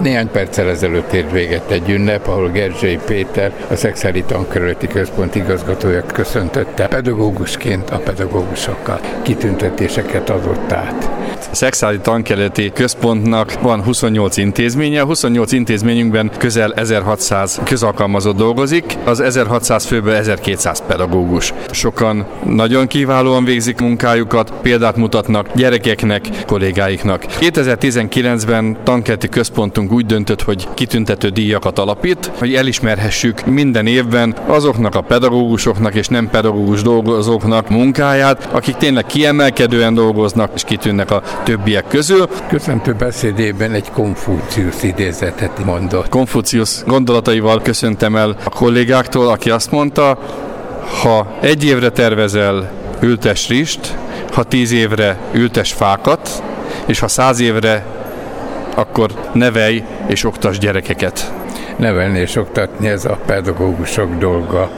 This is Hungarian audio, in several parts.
Néhány perccel ezelőtt ért véget egy ünnep, ahol Gerzsei Péter, a Szexári Tankerületi Központ igazgatója köszöntötte pedagógusként a pedagógusokkal. Kitüntetéseket adott át. A Szexári Tankerületi Központnak van 28 intézménye, a 28 intézményünkben közel 1600 közalkalmazott dolgozik, az 1600 főből 1200 pedagógus. Sokan nagyon kiválóan végzik munkájukat, példát mutatnak gyerekeknek, kollégáiknak. 2019-ben tankerti központunk úgy döntött, hogy kitüntető díjakat alapít, hogy elismerhessük minden évben azoknak a pedagógusoknak és nem pedagógus dolgozóknak munkáját, akik tényleg kiemelkedően dolgoznak és kitűnnek a többiek közül. Köszöntő beszédében egy Konfúciusz idézetet mondott. Konfucius gondolataival köszöntem el a kollégáktól, aki azt mondta, ha egy évre tervezel, ültes rist, ha tíz évre ültes fákat, és ha száz évre, akkor nevelj és oktas gyerekeket. Nevelni és oktatni ez a pedagógusok dolga.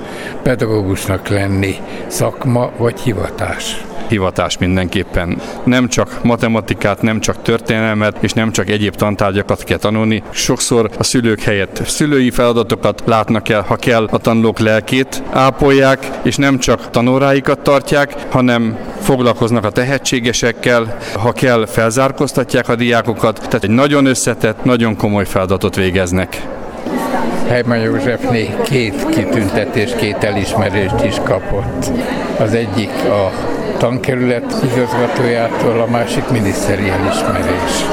Pedagógusnak lenni szakma vagy hivatás hivatás mindenképpen. Nem csak matematikát, nem csak történelmet, és nem csak egyéb tantárgyakat kell tanulni. Sokszor a szülők helyett szülői feladatokat látnak el, ha kell a tanulók lelkét ápolják, és nem csak tanóráikat tartják, hanem foglalkoznak a tehetségesekkel, ha kell felzárkóztatják a diákokat, tehát egy nagyon összetett, nagyon komoly feladatot végeznek. Helyman Józsefné két kitüntetés, két elismerést is kapott. Az egyik a tankerület igazgatójától, a másik miniszteri elismerés.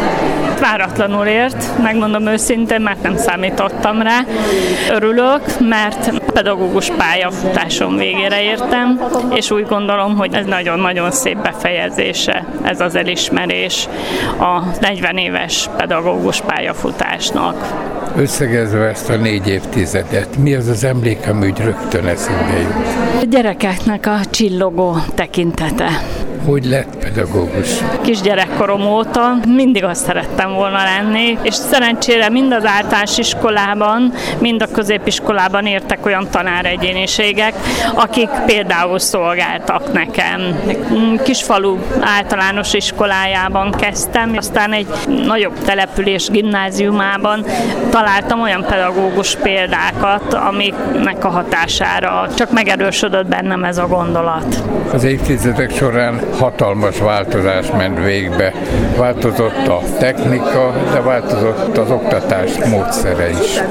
Váratlanul ért, megmondom őszintén, mert nem számítottam rá. Örülök, mert pedagógus pályafutásom végére értem, és úgy gondolom, hogy ez nagyon-nagyon szép befejezése, ez az elismerés a 40 éves pedagógus pályafutásnak. Összegezve ezt a négy évtizedet, mi az az emlék, ami úgy rögtön eszembe jut? A gyerekeknek a csillogó tekintete hogy lett pedagógus? Kisgyerekkorom óta mindig azt szerettem volna lenni, és szerencsére mind az általános iskolában, mind a középiskolában értek olyan tanáregyéniségek, akik például szolgáltak nekem. Kisfalu általános iskolájában kezdtem, aztán egy nagyobb település gimnáziumában találtam olyan pedagógus példákat, amiknek a hatására csak megerősödött bennem ez a gondolat. Az évtizedek során hatalmas változás ment végbe. Változott a technika, de változott az oktatás módszere is.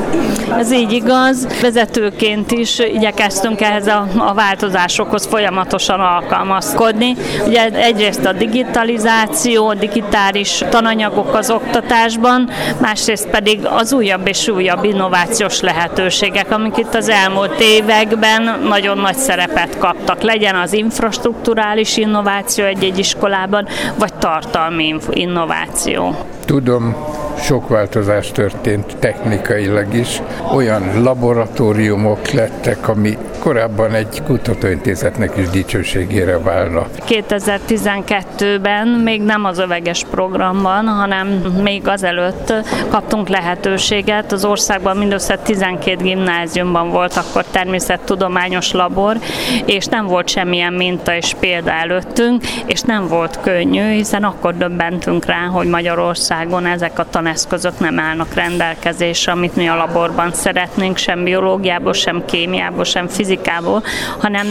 Ez így igaz. Vezetőként is igyekeztünk ehhez a, a változásokhoz folyamatosan alkalmazkodni. Ugye egyrészt a digitalizáció, a digitális tananyagok az oktatásban, másrészt pedig az újabb és újabb innovációs lehetőségek, amik itt az elmúlt években nagyon nagy szerepet kaptak. Legyen az infrastruktúrális innováció, egy-egy iskolában, vagy tartalmi innováció. Tudom, sok változás történt technikailag is. Olyan laboratóriumok lettek, ami korábban egy kutatóintézetnek is dicsőségére válna. 2012-ben még nem az öveges programban, hanem még azelőtt kaptunk lehetőséget. Az országban mindössze 12 gimnáziumban volt akkor természettudományos labor, és nem volt semmilyen minta és példa előttünk, és nem volt könnyű, hiszen akkor döbbentünk rá, hogy Magyarországon ezek a taneszközök nem állnak rendelkezésre, amit mi a laborban szeretnénk, sem biológiából, sem kémiából, sem fizikából, hanem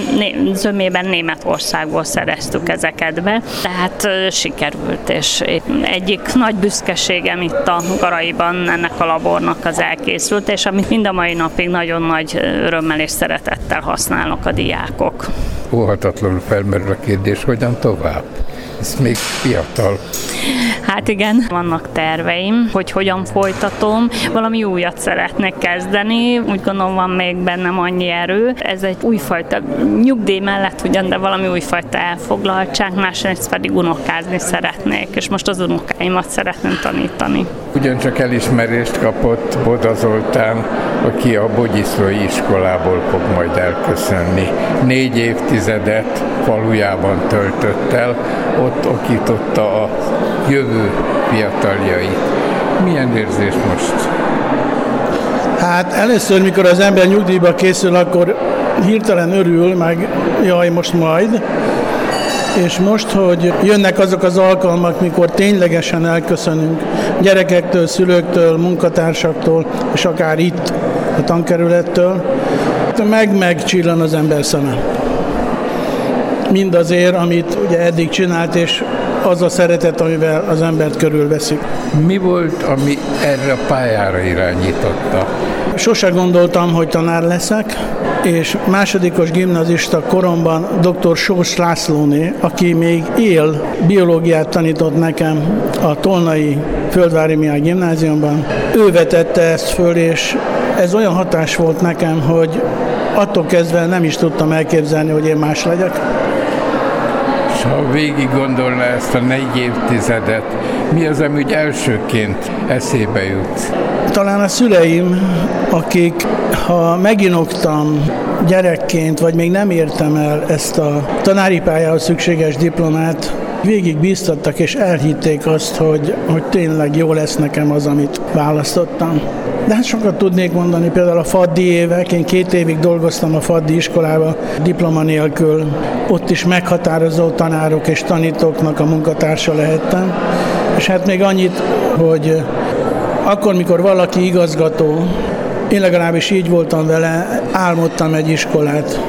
zömében Németországból szereztük ezeket be. Tehát sikerült, és egyik nagy büszkeségem itt a Garaiban ennek a labornak az elkészült, és amit mind a mai napig nagyon nagy örömmel és szeretettel használnak a diákok. Óhatatlanul felmerül a kérdés, hogyan tovább? Ez még fiatal. Hát igen, vannak terveim, hogy hogyan folytatom. Valami újat szeretnék kezdeni, úgy gondolom van még bennem annyi erő. Ez egy újfajta nyugdíj mellett ugyan, de valami újfajta elfoglaltság, másrészt pedig unokázni szeretnék, és most az unokáimat szeretném tanítani. Ugyancsak elismerést kapott Boda Zoltán, aki a Bogyiszlói iskolából fog majd elköszönni. Négy évtizedet falujában töltött el, ott okította a jövő fiataljait. Milyen érzés most? Hát először, mikor az ember nyugdíjba készül, akkor hirtelen örül, meg jaj, most majd. És most, hogy jönnek azok az alkalmak, mikor ténylegesen elköszönünk gyerekektől, szülőktől, munkatársaktól, és akár itt a tankerülettől, meg megcsillan az ember szeme. Mindazért, amit ugye eddig csinált, és az a szeretet, amivel az embert körülveszik. Mi volt, ami erre a pályára irányította? Sose gondoltam, hogy tanár leszek, és másodikos gimnazista koromban dr. Sós Lászlóné, aki még él, biológiát tanított nekem a Tolnai Földvári Mihály gimnáziumban. Ő vetette ezt föl, és ez olyan hatás volt nekem, hogy attól kezdve nem is tudtam elképzelni, hogy én más legyek. És ha végig gondolna ezt a négy évtizedet, mi az, ami úgy elsőként eszébe jut? Talán a szüleim, akik, ha meginoktam gyerekként, vagy még nem értem el ezt a tanári pályához szükséges diplomát, végig bíztattak és elhitték azt, hogy, hogy tényleg jó lesz nekem az, amit választottam. De hát sokat tudnék mondani, például a Faddi évek, én két évig dolgoztam a Faddi iskolába diploma nélkül, ott is meghatározó tanárok és tanítóknak a munkatársa lehettem, és hát még annyit, hogy akkor, mikor valaki igazgató, én legalábbis így voltam vele, álmodtam egy iskolát.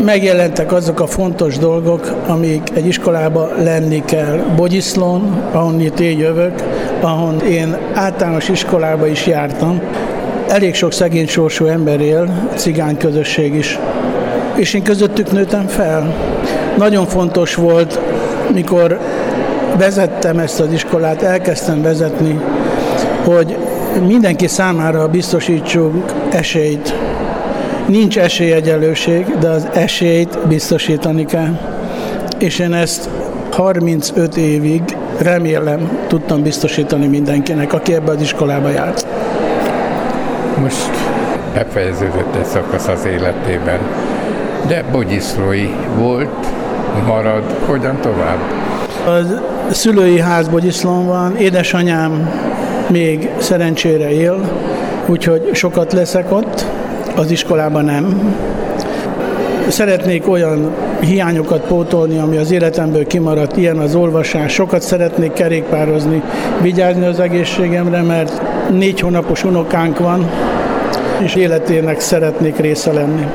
Megjelentek azok a fontos dolgok, amik egy iskolába lenni kell. Bogyiszlón, ahonnit én jövök, ahon én általános iskolába is jártam. Elég sok szegény sorsú ember él, cigány közösség is. És én közöttük nőttem fel. Nagyon fontos volt, mikor vezettem ezt az iskolát, elkezdtem vezetni, hogy mindenki számára biztosítsunk esélyt. Nincs esélyegyelőség, de az esélyt biztosítani kell. És én ezt 35 évig remélem tudtam biztosítani mindenkinek, aki ebbe az iskolába járt. Most befejeződött egy szakasz az életében, de bogyiszlói volt, marad, hogyan tovább? A szülői ház Bogyiszlón van, édesanyám még szerencsére él, úgyhogy sokat leszek ott, az iskolában nem. Szeretnék olyan hiányokat pótolni, ami az életemből kimaradt, ilyen az olvasás. Sokat szeretnék kerékpározni, vigyázni az egészségemre, mert négy hónapos unokánk van, és életének szeretnék része lenni.